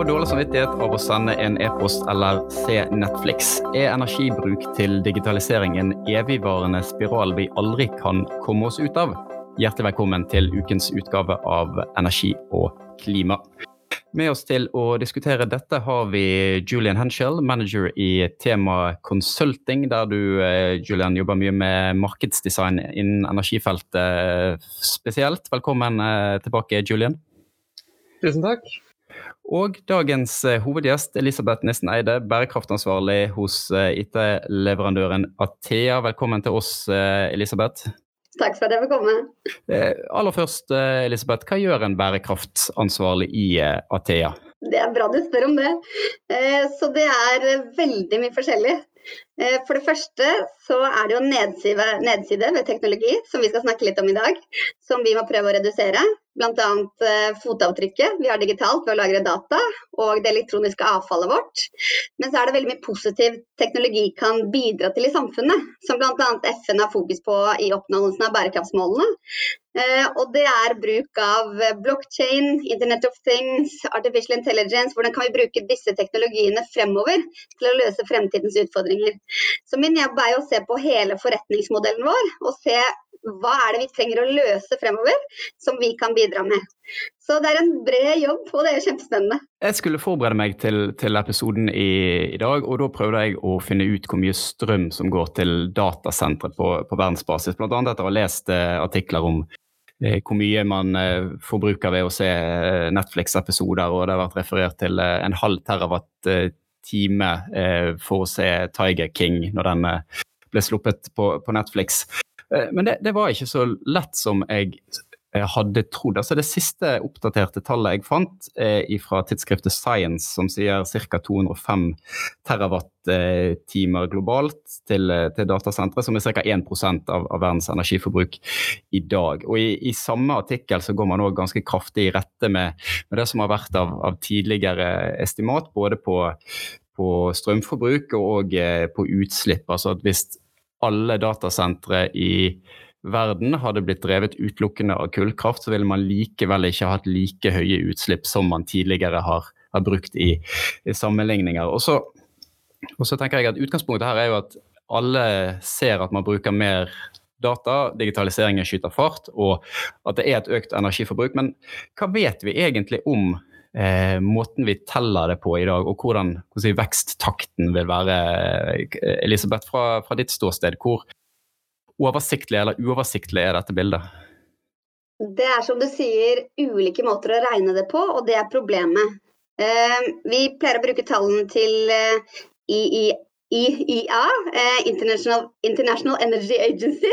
Få dårlig samvittighet av å sende en e-post eller se Netflix? Er energibruk til digitalisering en evigvarende spiral vi aldri kan komme oss ut av? Hjertelig velkommen til ukens utgave av Energi og klima. Med oss til å diskutere dette har vi Julian Henschel, manager i Tema Consulting, der du eh, Julian, jobber mye med markedsdesign innen energifeltet spesielt. Velkommen eh, tilbake, Julian. Tusen takk. Og dagens eh, hovedgjest, Elisabeth Nissen Eide, bærekraftansvarlig hos IT-leverandøren Athea. Velkommen til oss, Elisabeth. Takk for at jeg fikk komme. Eh, aller først, eh, Elisabeth, hva gjør en bærekraftansvarlig i eh, Athea? Det er bra du spør om det. Så det er veldig mye forskjellig. For det første så er det jo nedside, nedside ved teknologi som vi skal snakke litt om i dag, som vi må prøve å redusere. Bl.a. Eh, fotavtrykket vi har digitalt ved å lagre data, og det elektroniske avfallet vårt. Men så er det veldig mye positiv teknologi kan bidra til i samfunnet, som bl.a. FN har fokus på i oppnåelsen av bærekraftsmålene. Eh, og det er bruk av blockchain, Internet of Things, artificial intelligence. Hvordan kan vi bruke disse teknologiene fremover til å løse fremtidens utfordringer. Så min jobb er å se på hele forretningsmodellen vår, og se hva er det vi trenger å løse fremover som vi kan bidra med. Så det er en bred jobb, og det er kjempespennende. Jeg skulle forberede meg til, til episoden i, i, dag, og da prøvde jeg å finne ut hvor mye strøm som går til datasentre på, på verdensbasis. Bl.a. etter å ha lest eh, artikler om eh, hvor mye man eh, forbruker ved å se eh, Netflix-episoder, og det har vært referert til en halv terawatt time for å se Tiger King når den ble sluppet på Netflix. Eh, men det, det, var ikke så lett som jeg hadde trodd. Altså Det siste oppdaterte tallet jeg fant, er fra tidsskriftet Science, som sier ca. 205 terawatt-timer globalt til, til datasentre, som er ca. 1 av, av verdens energiforbruk i dag. Og I, i samme artikkel så går man også ganske kraftig i rette med, med det som har vært av, av tidligere estimat, både på, på strømforbruk og eh, på utslipp. altså at hvis alle datasentre i verden hadde blitt drevet utelukkende av kullkraft, så ville man likevel ikke hatt like høye utslipp som man tidligere har, har brukt i, i sammenligninger. Og så, og så, tenker jeg at Utgangspunktet her er jo at alle ser at man bruker mer data, digitaliseringen skyter fart, og at det er et økt energiforbruk. Men hva vet vi egentlig om eh, måten vi teller det på i dag, og hvordan, hvordan veksttakten vil være. Eh, Elisabeth, fra, fra, ditt ståsted, hvor oversiktlig eller uoversiktlig er dette bildet? Det er som du sier ulike måter å regne det på, og det er problemet. Eh, vi pleier å bruke tallene til eh, II, IEA, eh, International, International, Energy Agency,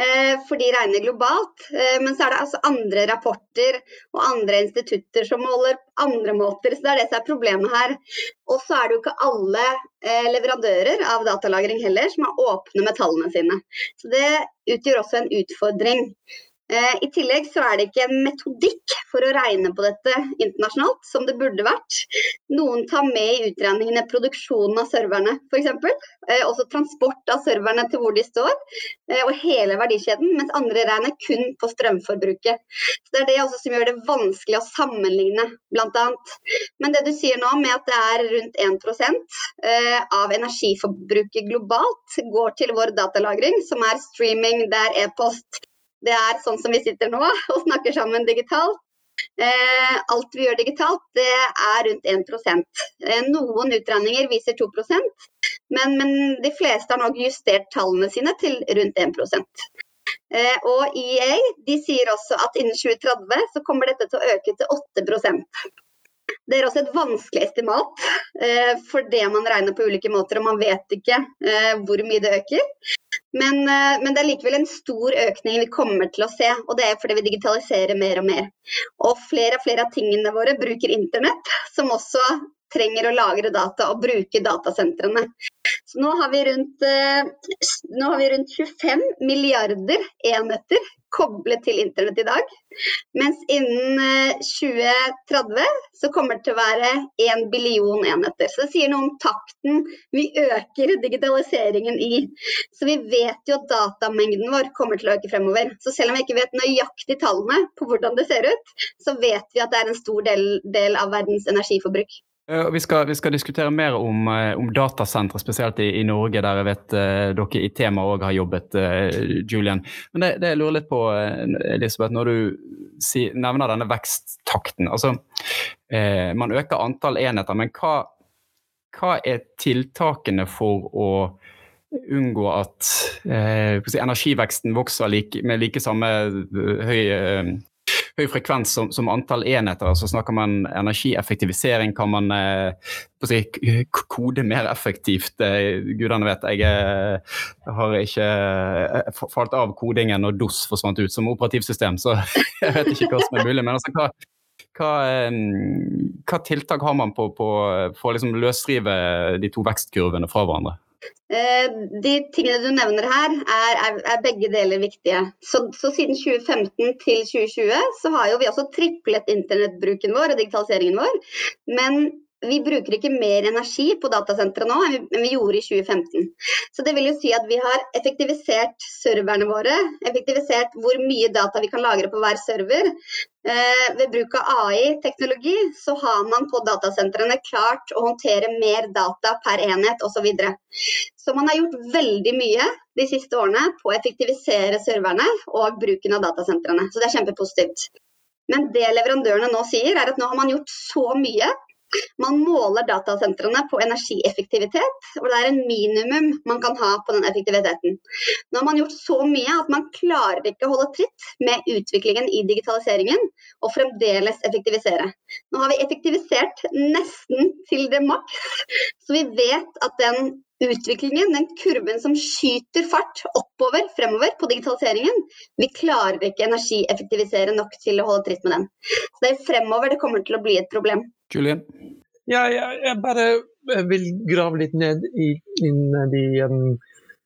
eh, for de regner globalt. Eh, men så er det altså andre rapporter og andre institutter som måler andre måter. Så det er det som er problemet her. Og så er det jo ikke alle leverandører av datalagring heller som er åpne med tallene sine. Så det utgjør også en utfordring. Eh, I tillegg så er det ikke en metodikk for å regne på dette internasjonalt, som det burde vært. Noen tar med i utregningene produksjonen av serverne, f.eks. Eh, også transport av serverne til hvor de står, eh, og hele verdikjeden. Mens andre regner kun på strømforbruket. Så Det er det også som gjør det vanskelig å sammenligne, bl.a. Men det du sier nå med at det er rundt 1 eh, av energiforbruket globalt går til vår datalagring, som er streaming, det er e-post det er sånn som vi sitter nå og snakker sammen digitalt. Eh, alt vi gjør digitalt, det er rundt 1% eh, Noen utregninger viser 2% men, men de fleste har nok justert tallene sine til rundt 1 eh, Og EA de sier også at innen 2030 så kommer dette til å øke til 8% det er også et vanskelig estimat, eh, for det man regner på ulike måter, og man vet ikke eh, hvor mye det øker. Men, eh, men, det er likevel en stor økning vi kommer til å se, og det er fordi vi digitaliserer mer og mer. Og flere og flere av tingene våre bruker internett, som også trenger å lagre data og bruke datasentrene. Så nå har, rundt, nå har vi rundt 25 milliarder enheter koblet til internett i dag. Mens innen 2030 eh, så kommer det til å være én billion enheter. Så det sier noe om takten vi øker digitaliseringen i. Så vi vet jo at datamengden vår kommer til å øke fremover. Så selv om vi ikke vet nøyaktig tallene på hvordan det ser ut, så vet vi at det er en stor del, del av verdens energiforbruk. Vi skal, vi skal, diskutere mer om, eh, om datasentre, spesielt i, i, Norge, der jeg vet uh, dere i Tema òg har jobbet, uh, Julian. Men det, det, jeg lurer litt på, Elisabeth, når du si, nevner denne veksttakten. altså uh, Man øker antall enheter, men hva, hva er tiltakene for å unngå at si, energiveksten vokser like, med like samme høy høy frekvens som, som, antall enheter. Så snakker man energieffektivisering. Kan man eh, si, kode mer effektivt? Eh, gudene vet, jeg eh, har ikke eh, falt av kodingen når DOS forsvant ut som operativsystem, så jeg vet ikke hva som er mulig. Men altså, hva, hva, eh, hva tiltak har man på, på for å liksom løsrive de to vekstkurvene fra hverandre? Eh, de tingene du nevner her, er, er, er begge deler viktige. Så, så, siden 2015 til 2020 så har jo vi også triplet internettbruken vår og digitaliseringen vår. Men vi bruker ikke mer energi på datasentre nå enn vi, gjorde i 2015. Så det vil jo si at vi har effektivisert serverne våre, effektivisert hvor mye data vi kan lagre på hver server. Eh, ved bruk av AI-teknologi så har man på datasentrene klart å håndtere mer data per enhet osv. Så, videre. så man har gjort veldig mye de siste årene på å effektivisere serverne og bruken av datasentrene. Så det er kjempepositivt. Men det leverandørene nå sier, er at nå har man gjort så mye man måler datasentrene på energieffektivitet, og det er en minimum man kan ha på den effektiviteten. Nå har man gjort så mye at man klarer ikke å holde tritt med utviklingen i digitaliseringen, og fremdeles effektivisere. Nå har vi effektivisert nesten til det maks, så vi vet at den utviklingen, den kurven som skyter fart oppover fremover på digitaliseringen, vi klarer ikke energieffektivisere nok til å holde tritt med den. Så det er fremover det kommer til å bli et problem. Julian? Ja, jeg, jeg bare vil grave litt ned i, i um,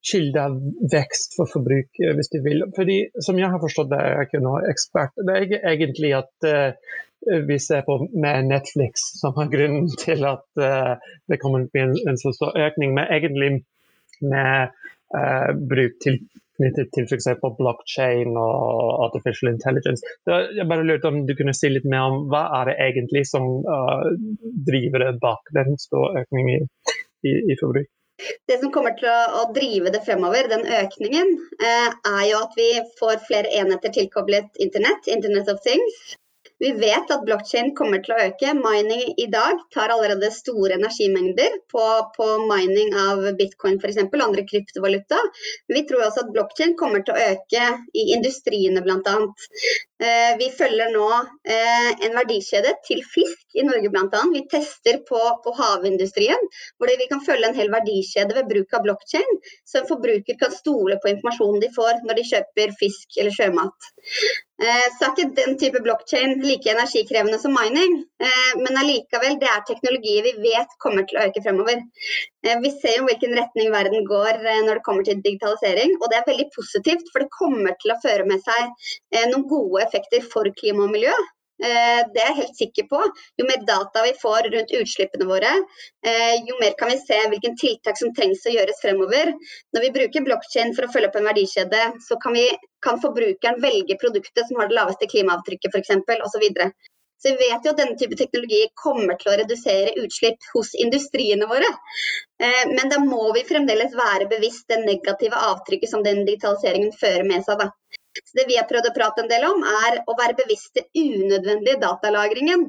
kilder av vekst for forbruk, eh, hvis du vil. Fordi, som jeg har forstått det, jeg ikke noen ekspert, det er ikke egentlig at uh, vi ser på med Netflix som har grunnen til at uh, det kommer til å bli en, en så stor økning, men egentlig med uh, bruk til knyttet til f.eks. blockchain og artificial intelligence. jeg bare lurte om du kunne si litt mer om hva er det egentlig som uh, driver bak den store økningen i, i, i, forbruk? Det som kommer til å, drive det fremover, den økningen, eh, er jo at vi får flere enheter tilkoblet internett, Internet of Things. Vi vet at blokkjede kommer til å øke. Mining i dag tar allerede store energimengder på, på mining av bitcoin f.eks. og andre kryptovaluta. Vi tror også at blokkjede kommer til å øke i industriene bl.a. Eh, vi følger nå eh, en verdikjede til fisk i Norge bl.a. Vi tester på, på, havindustrien, hvor vi kan følge en hel verdikjede ved bruk av blokkjede, så en forbruker kan stole på informasjonen de får når de kjøper fisk eller sjømat. Eh, så er ikke den type blokkjede like energikrevende som mining, eh, men allikevel det er teknologier vi vet kommer til å øke fremover. Eh, vi ser jo hvilken retning verden går når det kommer til digitalisering, og det er veldig positivt, for det kommer til å føre med seg noen gode effekter for klima og miljø. Eh, det er jeg helt sikker på. Jo mer data vi får rundt utslippene våre, eh, jo mer kan vi se hvilken tiltak som trengs å gjøres fremover. Når vi bruker blokkjede for å følge opp en verdikjede, så kan, vi, kan forbrukeren velge produktet som har det laveste klimaavtrykket f.eks. osv. Så vi vet jo at denne type teknologi kommer til å redusere utslipp hos industriene våre. Eh, men da må vi fremdeles være bevisst det negative avtrykket som den digitaliseringen fører med seg. Det vi har prøvd å prate en del om, er å være bevisst den unødvendige datalagringen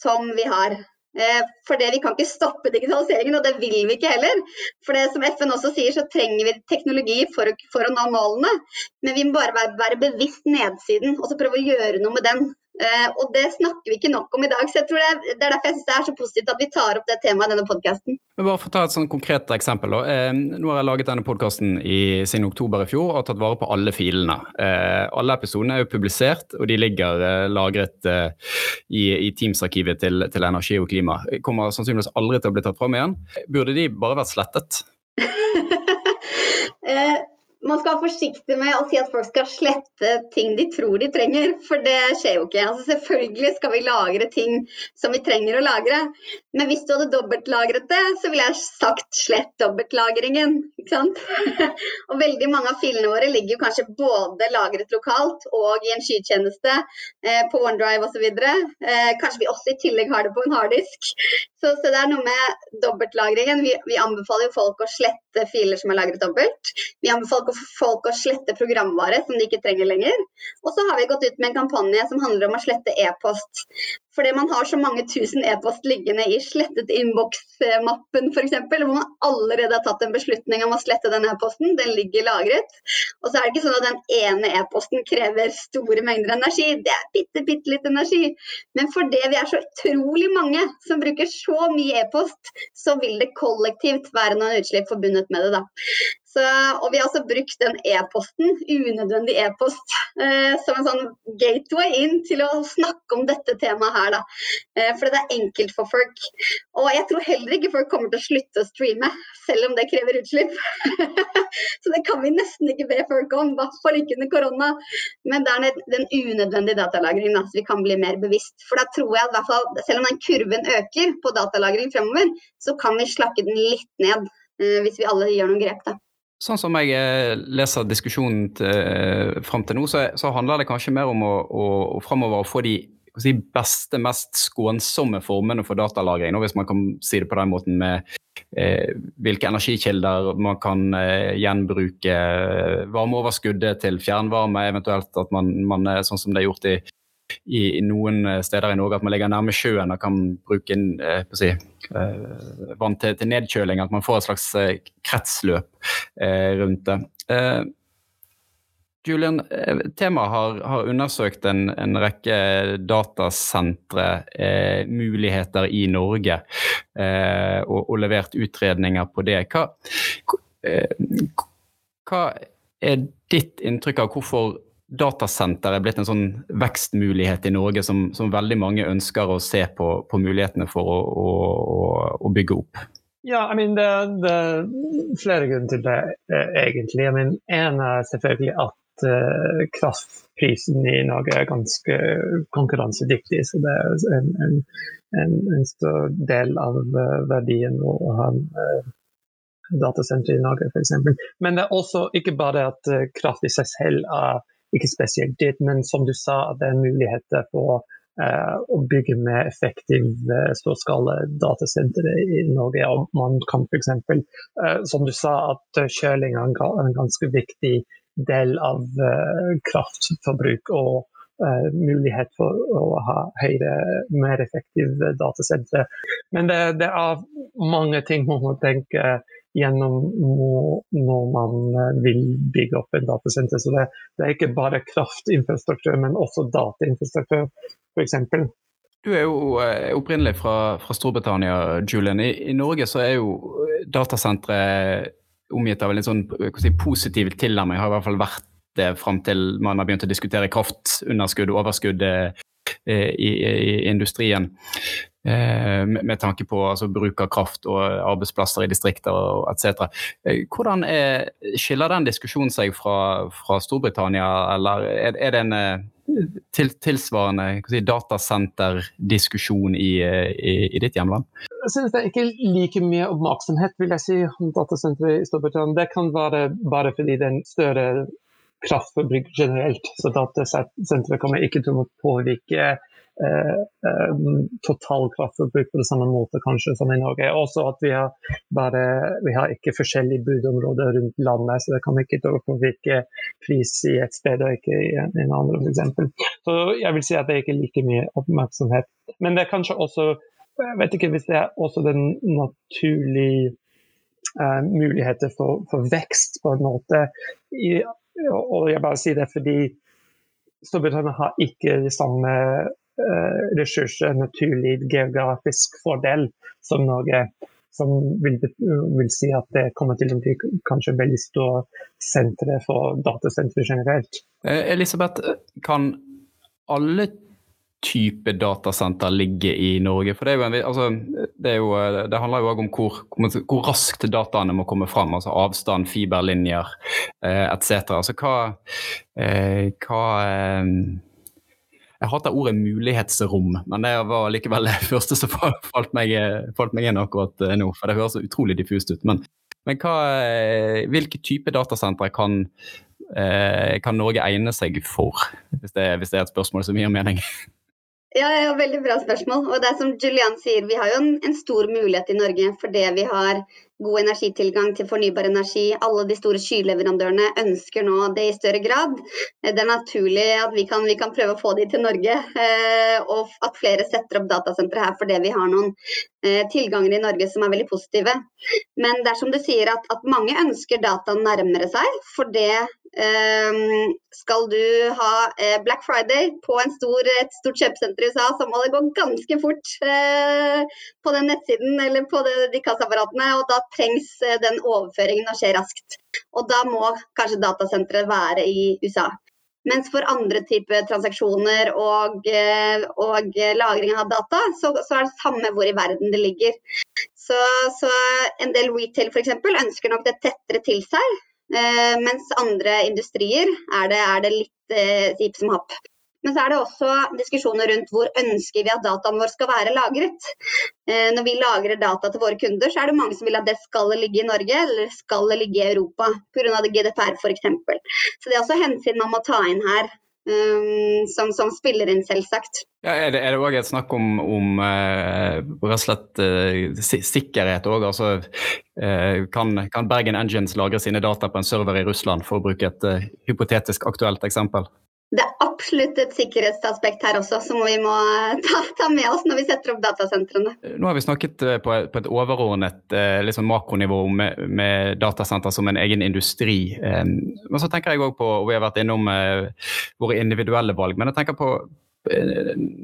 som vi har. Eh, for det, Vi kan ikke stoppe digitaliseringen, og det vil vi ikke heller. For det som FN også sier, så trenger vi teknologi for å, for å nå målene. Men vi må bare være, være bevisst nedsiden og så prøve å gjøre noe med den. Uh, og det snakker vi ikke nok om i dag. så jeg tror Det er, det er derfor jeg synes det er så positivt at vi tar opp det temaet i denne podkasten. Bare for å ta et sånn konkret eksempel. Uh, nå har jeg laget denne podkasten siden oktober i fjor og har tatt vare på alle filene. Uh, alle episodene er jo publisert, og de ligger lagret i, i Teams-arkivet til, til, Energi og klima. Kommer sannsynligvis aldri til å bli tatt fram igjen. Burde de bare vært slettet? man skal være forsiktig med å si at folk skal slette ting de tror de trenger, for det skjer jo ikke. Altså, selvfølgelig skal vi lagre ting som vi trenger å lagre, men hvis du hadde dobbeltlagret det, så ville jeg sagt slett dobbeltlagringen. ikke sant? og veldig mange av filene våre ligger jo kanskje både lagret lokalt og i en skytjeneste eh, på OneDrive osv. Eh, kanskje vi også i tillegg har det på en harddisk. Så, så, det er noe med dobbeltlagringen. Vi, vi anbefaler jo folk å slette filer som er lagret dobbelt. Vi anbefaler folk å slette programvare som de ikke trenger lenger. Og så har vi gått ut med en kampanje som handler om å slette e-post. Fordi man har så mange tusen e-post liggende i slettet innboks-mappen f.eks., hvor man allerede har tatt en beslutning om å slette den e-posten. Den ligger lagret. Og så er det ikke sånn at den ene e-posten krever store mengder energi. Det er bitte, bitte litt energi. Men fordi vi er så utrolig mange som bruker så mye e-post, så vil det kollektivt være noen utslipp forbundet med det. da. Så, og vi har også brukt den e-posten, unødvendig e-post, eh, som en sånn gateway inn til å snakke om dette temaet her. Da. Eh, for det er enkelt for folk. Og jeg tror heller ikke folk kommer til å slutte å streame, selv om det krever utslipp. så det kan vi nesten ikke be folk om, i hvert fall ikke under korona. Men det er den unødvendige datalagringen, så vi kan bli mer bevisst. For da tror jeg at fall, selv om den kurven øker på datalagring fremover, så kan vi slakke den litt ned eh, hvis vi alle gjør noen grep. da. Sånn som jeg eh, leser diskusjonen til, eh, fram til nå, så, så, handler det kanskje mer om å, å, å framover få de si, beste, mest skånsomme formene for datalagring, hvis man kan si det på den måten, med eh, hvilke energikilder man kan eh, gjenbruke varmeoverskuddet til fjernvarme, eventuelt at man, man, sånn som det er gjort i i, noen eh, steder i Norge at man ligger nærme sjøen og kan bruke eh, si, eh, vann til, til, nedkjøling. At man får et slags eh, kretsløp eh, rundt det. Eh, Julian, temaet har, har, undersøkt en, en rekke datasentre, muligheter i Norge, og, og, levert utredninger på det. Hva, hva er ditt inntrykk av hvorfor datasenter er blitt en sånn vekstmulighet i Norge som, som veldig mange ønsker å se på, på mulighetene for å, å, å, bygge opp? Ja, I mean, det, det, er flere grunner til det, eh, egentlig. I mean, en er selvfølgelig at uh, kraftprisen i Norge er ganske konkurransedyktig. Så det er en, en, en, en stor del av uh, verdien å ha uh, datasenter i Norge, f.eks. Men det er også ikke bare at kraft i seg selv er ikke spesielt dyrt, men som du sa, det er muligheter for uh, å bygge mer effektive uh, storskala datasentre i Norge. Og man kan f.eks., uh, som du sa, at kjøling er en ganske viktig del av uh, kraftforbruk. og Uh, mulighet for å ha høyere, mer effektive datasentre. Men det, det, er mange ting man må tenke gjennom når man eh, vil bygge opp en datasenter. Så det, det er ikke bare kraftinfrastruktur, men også datainfrastruktur, f.eks. Du er jo eh, opprinnelig fra, fra Storbritannia, Julian. I, I, Norge så er jo datasentre omgitt av en litt sånn si, positiv tilnærming. Har i hvert fall vært det fram til man har begynt å diskutere kraftunderskudd og overskudd eh, i, i, industrien. Eh, med tanke på altså, bruk av kraft og arbeidsplasser i distrikter etc. Eh, hvordan er, skiller den diskusjonen seg fra, fra Storbritannia, eller er, er det en eh, til, tilsvarende si, datasenterdiskusjon i, i, i, ditt hjemland? Jeg synes det er ikke like mye oppmerksomhet vil jeg si, om datasenteret i Storbritannia. Det kan være bare fordi det er en større kraftforbruk generelt. Så datasenteret kommer ikke til å påvirke Eh, eh, total kraftforbruk på det samme måte kanskje som i Norge. Også at vi har, bare, vi har ikke forskjellige budområder rundt landet, så det kan ikke påvirke pris i et sted og ikke i en, en andre f.eks. Så jeg vil si at det er ikke like mye oppmerksomhet. Men det er kanskje også jeg vet ikke hvis det er også den naturlige uh, muligheter for, for, vekst på en måte. I, og jeg bare sier det fordi Storbritannia har ikke de samme Eh, ressurser, naturlig geografisk fordel som Norge. Som vil, vil, si at det kommer til å bli kanskje veldig store sentre for datasentre generelt. Eh, Elisabeth, kan alle type datasenter ligge i Norge? For det, en, altså, det, jo, det handler jo òg om hvor, hvor, raskt dataene må komme fram. Altså avstand, fiberlinjer eh, etc. Altså hva, eh, hva eh, jeg hater ordet mulighetsrom, men det var likevel det første som falt meg, falt meg inn akkurat eh, nå. For det høres så utrolig diffust ut. Men, men hva, eh, hvilke type datasentre kan, eh, kan, Norge egne seg for? Hvis det, hvis det er et spørsmål som gir mening. Ja, ja, veldig bra spørsmål. Og det er som Julian sier, Vi har jo en, en stor mulighet i Norge for det vi har god energitilgang til fornybar energi. Alle de store skyleverandørene ønsker nå det i større grad. Det er naturlig at vi kan, vi kan prøve å få de til Norge, eh, og at flere setter opp datasentre her fordi vi har noen eh, tilganger i Norge som er veldig positive. Men det er som du sier at, at mange ønsker data nærmere seg, for det Um, skal du ha Black Friday på stor, et stort kjøpesenter i USA, så må det gå ganske fort uh, på den nettsiden eller på det, de kassaapparatene. Og da trengs uh, den overføringen å skje raskt. Og da må kanskje datasenteret være i USA. Mens for andre typer transaksjoner og, og, lagring av data, så, så, er det samme hvor i verden det ligger. Så, så en del retail f.eks. ønsker nok det tettere til seg. Eh, mens andre industrier er det, er det litt eh, hipp som happ. Men så er det også diskusjoner rundt hvor ønsker vi at dataen vår skal være lagret. Eh, når vi lagrer data til våre kunder, så er det mange som vil at det skal ligge i Norge eller skal ligge i Europa pga. GDPR f.eks. Så det er også hensyn man må ta inn her. Um, som, som, spiller inn, selvsagt. Ja, er det òg et snakk om, om uh, rett og slett uh, sikkerhet òg? Altså, uh, kan, kan, Bergen Engines lagre sine data på en server i Russland, for å bruke et hypotetisk aktuelt eksempel? Det er absolutt et sikkerhetsaspekt her også som vi må ta, ta, med oss når vi setter opp datasentrene. Nå har vi snakket eh, på et overordnet liksom makronivå med, med datasenter som en egen industri. Men så tenker jeg òg på, og vi har vært innom våre individuelle valg, men jeg tenker på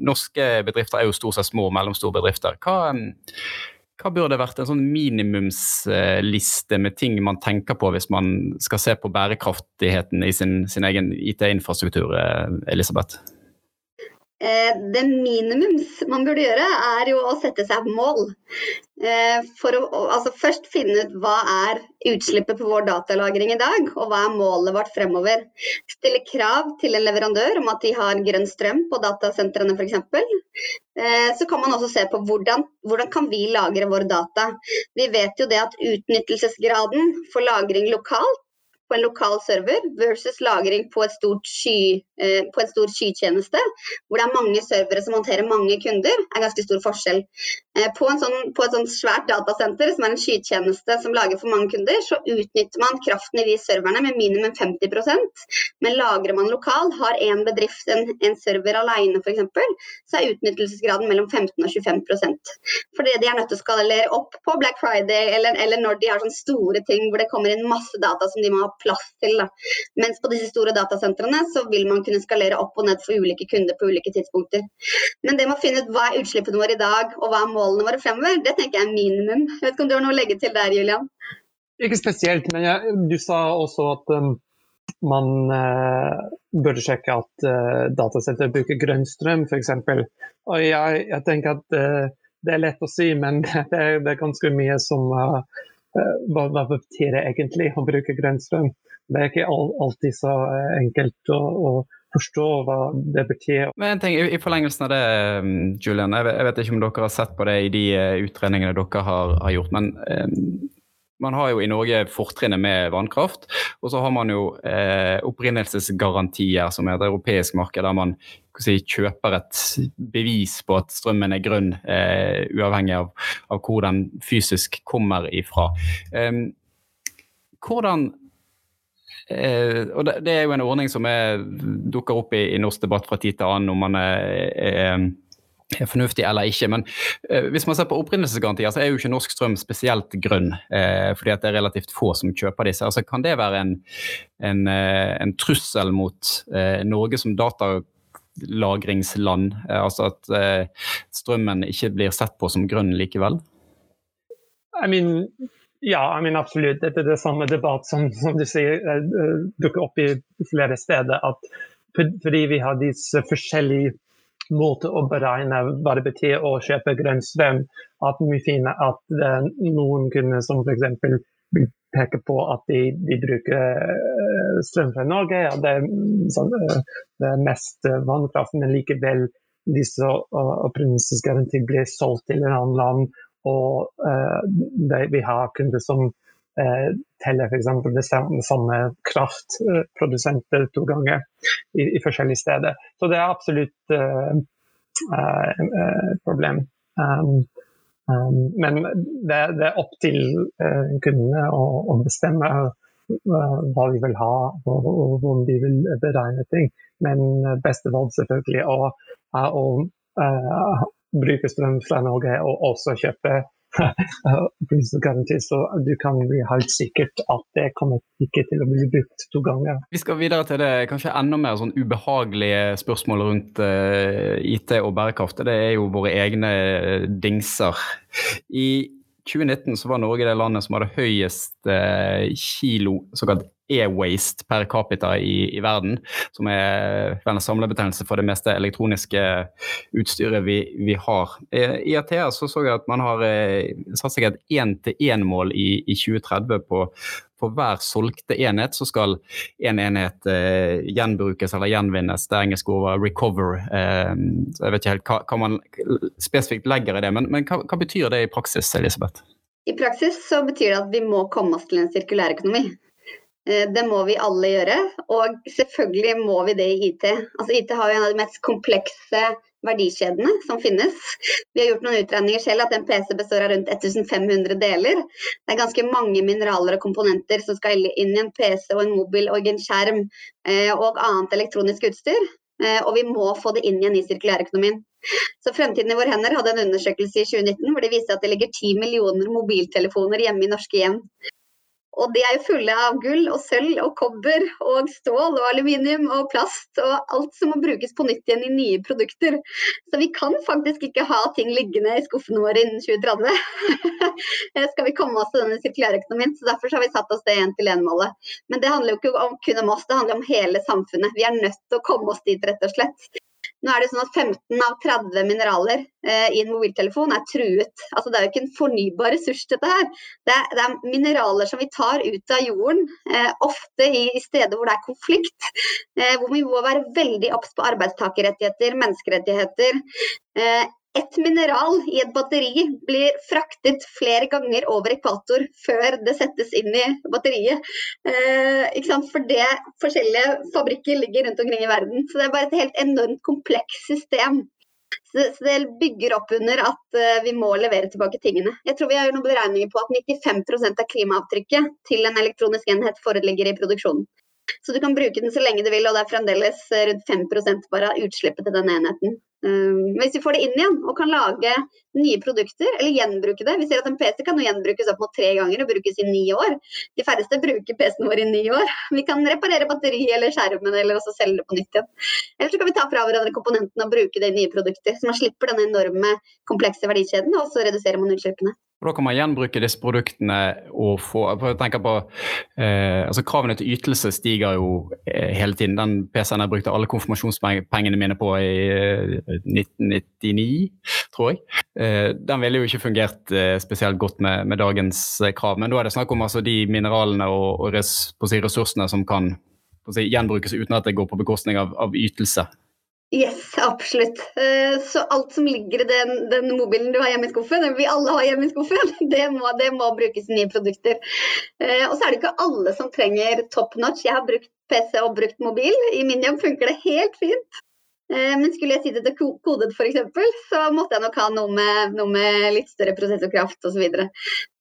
norske bedrifter er jo stort sett små og mellomstore bedrifter. Hva hva burde vært en sånn minimumsliste med ting man tenker på hvis man skal se på bærekraftigheten i sin, sin egen IT-infrastruktur, Elisabeth? Eh, det minimums man burde gjøre, er jo å sette seg mål. Eh, for å altså først finne ut hva er utslippet på vår datalagring i dag, og hva er målet vårt fremover. Stille krav til en leverandør om at de har grønn strøm på datasentrene f.eks. Eh, så kan man også se på hvordan, hvordan kan vi lagre våre data. Vi vet jo det at utnyttelsesgraden for lagring lokalt på en lokal server versus lagring på, sky, eh, på en stor skytjeneste, hvor det er mange servere som håndterer mange kunder, er ganske stor forskjell. Eh, på, sånn, på, et sånt svært datasenter som er en skytjeneste som lager for mange kunder, så utnytter man kraften i de serverne med minimum 50% men lagrer man lokal, har én bedrift en, en server alene f.eks., så er utnyttelsesgraden mellom 15 og 25% Fordi de er nødt til å skalere opp på Black Friday eller, eller når de har sånne store ting hvor det kommer inn masse data som de må ha plass til. Da. Mens på disse store datasentrene så vil man kunne skalere opp og ned for ulike kunder på ulike tidspunkter. Men det med å finne ut hva er utslippene våre i dag og hva er målene våre fremover, det tenker jeg er minimum. Jeg vet ikke om du har noe å legge til der, Julian? Ikke spesielt, men jeg, du sa også at um, man uh, burde sjekke at uh, datasenter bruker grønn strøm, f.eks. Og jeg, jeg, tenker at uh, det er lett å si, men det er, det er ganske mye som uh, Eh, hva, hva betyr det egentlig å bruke grønn strøm? Det er ikke alltid så eh, enkelt å, å forstå hva det betyr. Men en ting, I forlengelsen av det, mm, Julian, jeg vet, ikke om dere har sett på det i de eh, utredningene dere har, har gjort. men man har jo i Norge fortrinnet med vannkraft, og så har man jo eh, opprinnelsesgarantier, som er et europeisk marked, der man si, kjøper et bevis på at strømmen er grønn, eh, uavhengig av, av, hvor den fysisk kommer ifra. Eh, hvordan eh, og det, det, er jo en ordning som er, dukker opp i, i norsk debatt fra tid til annen, om man er, er er fornuftig eller ikke. Men eh, hvis man ser på opprinnelsesgarantier, så er jo ikke norsk strøm spesielt grønn. Eh, fordi det er relativt få som kjøper disse. Altså, kan det være en, en, eh, en trussel mot eh, Norge som datalagringsland? Eh, altså at eh, strømmen ikke blir sett på som grønn likevel? I mean, ja, I mean, absolutt. Dette er det samme debatt som, som du sier dukker opp i flere steder. at fordi vi har disse forskjellige måte å beregne det betyr å kjøpe grønn strøm, at vi finner at er noen kunder som f.eks. peker på at de, de, bruker eh, strøm fra Norge. Ja, det, er, sånn, eh, det er mest vannkraft, men likevel disse opprinnelsesgaranti blir solgt til en annen land. Og uh, det, vi har kunder som uh, teller f.eks. det samme, kraftprodusenter to ganger i, i, forskjellige steder. Så det er absolutt et problem. Um, um, men det, det, er opp til kundene å, å bestemme hva de vil ha og, og hvordan de vil beregne ting. Men beste valg selvfølgelig er å bruke strøm fra Norge og også kjøpe så du kan bli helt sikkert at det kommer ikke til å bli brukt to ganger. Vi skal videre til det kanskje enda mer sånn ubehagelige spørsmålet rundt uh, IT og bærekraft. Det er jo våre egne dingser. I 2019 så var Norge det landet som hadde høyest uh, kilo såkalt e-waste per capita i, i, verden, som er en samlebetegnelse for det meste elektroniske utstyret vi, vi har. I Athea så, så jeg at man har eh, satt seg et én-til-én-mål i, i 2030 på for hver solgte enhet så skal en enhet eh, gjenbrukes eller gjenvinnes. Det engelske ordet 'recover'. Eh, jeg vet ikke helt hva, hva man spesifikt legger i det, men, men hva, hva, betyr det i praksis, Elisabeth? I praksis så betyr det at vi må komme oss til en sirkulær økonomi. Eh, det må vi alle gjøre, og selvfølgelig må vi det i IT. Altså IT har jo en av de mest komplekse verdikjedene som finnes. Vi har gjort noen utregninger selv at en PC består av rundt 1500 deler. Det er ganske mange mineraler og komponenter som skal inn i en PC og en mobil og en skjerm eh, og annet elektronisk utstyr. Eh, og vi må få det inn igjen i sirkulærøkonomien. Så Fremtiden i våre hender hadde en undersøkelse i 2019 hvor det viste at det ligger 10 millioner mobiltelefoner hjemme i norske hjem. Og de er jo fulle av gull og sølv og kobber og stål og aluminium og plast og alt som må brukes på nytt igjen i nye produkter. Så vi kan faktisk ikke ha ting liggende i skuffene våre innen 2030. Skal vi komme oss til denne sirkulærøkonomien. Så derfor har vi satt oss det én-til-én-målet. Men det handler jo ikke om kun om oss, det handler om hele samfunnet. Vi er nødt til å komme oss dit, rett og slett. Nå er det sånn at 15 av 30 mineraler eh, i en mobiltelefon er truet. Altså, det er jo ikke en fornybar ressurs, dette her. Det er, det er mineraler som vi tar ut av jorden, eh, ofte i, i, steder hvor det er konflikt. Eh, hvor vi må være veldig obs på arbeidstakerrettigheter, menneskerettigheter. Eh, ett mineral i et batteri blir fraktet flere ganger over ekvator før det settes inn i batteriet. Eh, For det forskjellige fabrikker ligger rundt omkring i verden. Så det er bare et helt enormt komplekst system. Så det, bygger opp under at uh, vi må levere tilbake tingene. Jeg tror vi har gjort noen beregninger på at 95% av klimaavtrykket til en elektronisk enhet foreligger i produksjonen. Så du kan bruke den så lenge du vil, og det er fremdeles rundt 5% bare av utslippet til den enheten. Um, hvis vi får det inn igjen og kan lage nye produkter, eller gjenbruke det Vi ser at en PC kan gjenbrukes opp mot tre ganger og brukes i ni år. De færreste bruker PC-en vår i ni år. Vi kan reparere batteriet eller skjermen eller også selge det på nytt igjen. Eller så kan vi ta fra hverandre komponentene og bruke det i nye produkter. Så man slipper denne enorme, komplekse verdikjeden, og så reduserer man utslippene. Og Da kan man gjenbruke disse produktene og få jeg tenker på, eh, altså Kravene til ytelse stiger jo eh, hele tiden. Den PC-en jeg brukte alle konfirmasjonspengene mine på i eh, 1999, tror jeg. Eh, den ville jo ikke fungert eh, spesielt godt med, med, dagens eh, krav. Men da er det snakk om altså, de mineralene og, og res, si, ressursene som kan si, gjenbrukes uten at det går på bekostning av, av ytelse. Yes, absolutt. Eh, så alt som ligger i den, den, mobilen du har hjemme i skuffen, vi alle har hjemme i skuffen, det må, det må brukes i nye produkter. Eh, og så er det ikke alle som trenger top notch. Jeg har brukt PC og brukt mobil. I min jobb funker det helt fint. Eh, men skulle jeg sitte til kodet f.eks., så måtte jeg nok ha noe med, noe med litt større prosessorkraft osv.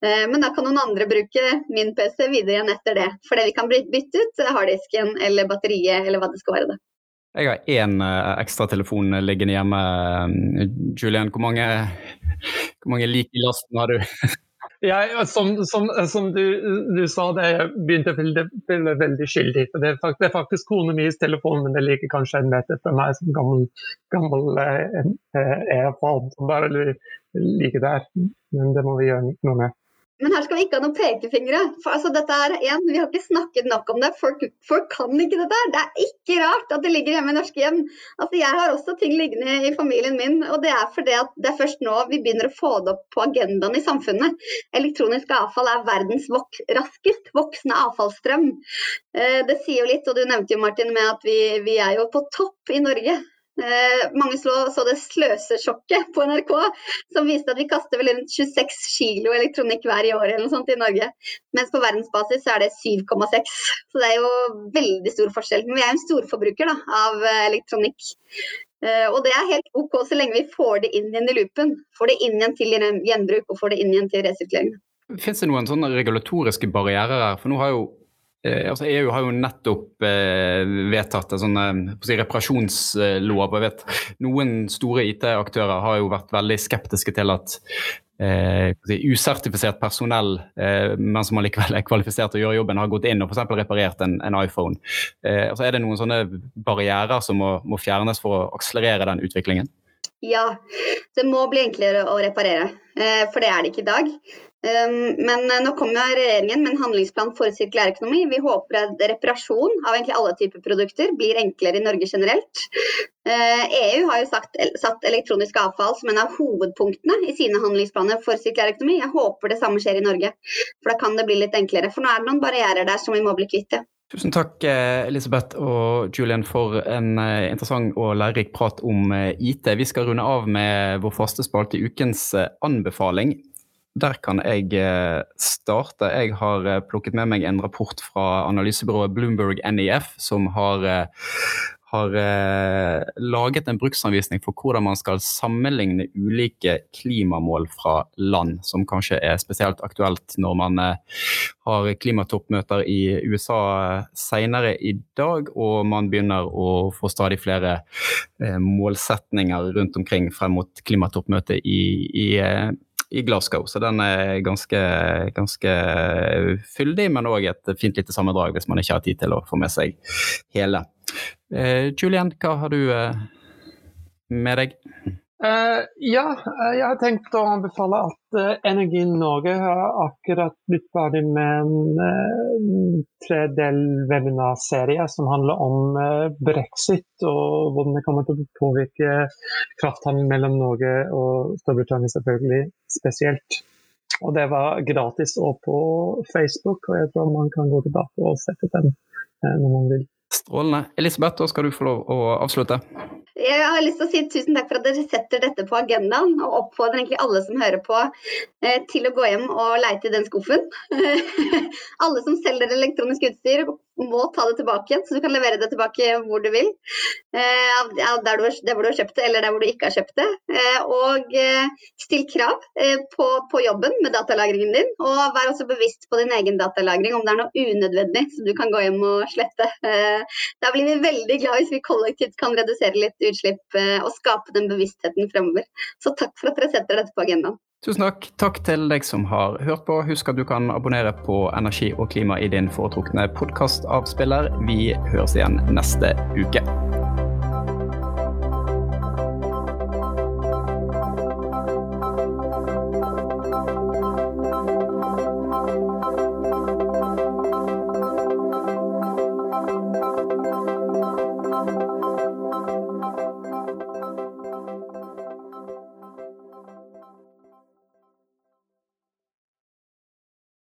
Men da kan noen andre bruke min PC videre igjen etter det. Fordi vi kan bytte ut harddisken eller batteriet eller hva det skal være. det. Jeg har én uh, ekstra telefon liggende hjemme. Julian, hvor mange, hvor mange lik i lasten har du? Jeg, som, som, som du, du, sa, det jeg begynte å føle, veldig skyldig. Det er, faktisk, kona mis telefon, men det ligger kanskje en meter fra meg som gammel, gammel eh, AirPod. Bare ligger der. Men det må vi gjøre noe med. Men her skal vi ikke ha noen pekefingre. For altså, dette er, en, Vi har ikke snakket nok om det. Folk, folk kan ikke dette. Det er ikke rart at det ligger hjemme i norske hjem. Altså, Jeg har også ting liggende i familien min, og det er fordi at det er først nå vi begynner å få det opp på agendaen i samfunnet. Elektronisk avfall er verdens vok raskest voksende avfallsstrøm. Eh, det sier jo litt, og du nevnte jo Martin med at vi, vi er jo på topp i Norge mange så, det sløsesjokket på NRK, som viste at vi kaster vel rundt 26 kilo elektronikk hver i år eller noe sånt i Norge. Mens på verdensbasis så er det 7,6. Så det er jo veldig stor forskjell. Men vi er en storforbruker da, av eh, elektronikk. Uh, og det er helt OK så lenge vi får det inn igjen i loopen. Får det inn igjen til gjenbruk og får det inn igjen til resirkulering. Fins det noen sånne regulatoriske barrierer her? For nå har jo Eh, altså EU har jo nettopp eh, vedtatt en sånn eh, si, reparasjonslov. Jeg vet Noen store IT-aktører har jo vært veldig skeptiske til at eh, si, usertifisert personell, eh, men som allikevel er kvalifisert til å gjøre jobben, har gått inn og f.eks. reparert en, en iPhone. Eh, altså er det noen sånne barrierer som må, må fjernes for å akselerere den utviklingen? Ja, det må bli enklere å reparere, for det er det ikke i dag. Ehm, men eh, nå kommer regjeringen med en handlingsplan for sirkulær økonomi. Vi håper at reparasjon av egentlig alle typer produkter blir enklere i Norge generelt. EU eh, e har jo sagt, satt elektronisk avfall som en av hovedpunktene i sine handlingsplaner for sirkulær økonomi. Jeg håper det samme skjer i Norge, for da kan det bli litt enklere. For nå er det noen barrierer der som vi må bli kvitt. Tusen takk eh, Elisabeth og Julian for en interessant og lærerik prat om IT. Vi skal runde av med vår faste spalte ukens anbefaling. Der kan jeg eh, starte. Jeg har eh, plukket med meg en rapport fra analysebyrået Bloomberg NEF, som har, eh, har laget en bruksanvisning for hvordan man skal sammenligne ulike klimamål fra land, som kanskje er spesielt aktuelt når man har klimatoppmøter i USA senere i dag, og man begynner å få stadig flere målsetninger rundt omkring frem mot klimatoppmøtet i, i i Glasgow. Så den er ganske, ganske fyldig, men òg et fint lite sammendrag hvis man ikke har tid til å få med seg hele. Uh, Julian, hva har du uh, med deg? Uh, ja, jeg har tenkt å anbefale at uh, Energi Norge har akkurat blitt ferdig med en uh, tredel webinarserie som handler om brexit og hvordan det kommer til å påvirke krafthandelen mellom Norge og Storbritannia selvfølgelig spesielt. Og det var gratis og på Facebook, og jeg tror man kan gå tilbake og sette den når man vil. Strålende. Elisabeth, da skal du få lov å avslutte. Jeg har lyst til å si tusen takk for at dere setter dette på agendaen, og oppfordrer egentlig alle som hører på eh, til å gå hjem og leite i den skuffen. alle som selger elektronisk utstyr må ta det tilbake igjen, så du kan levere det tilbake hvor du vil. Eh, der, du, der hvor du har kjøpt det, eller der hvor du ikke har kjøpt det. Eh, og eh, still krav eh, på, på, jobben med datalagringen din, og vær også bevisst på din egen datalagring, om det er noe unødvendig som du kan gå hjem og slette. Eh, da blir vi veldig glad hvis vi kollektivt kan redusere litt utslipp eh, og skape den bevisstheten fremover. Så takk for at dere setter dette på agendaen. Tusen takk. Takk til deg som har hørt på. Husk at du kan abonnere på Energi og klima i din foretrukne podkastavspiller. Vi høres igjen neste uke.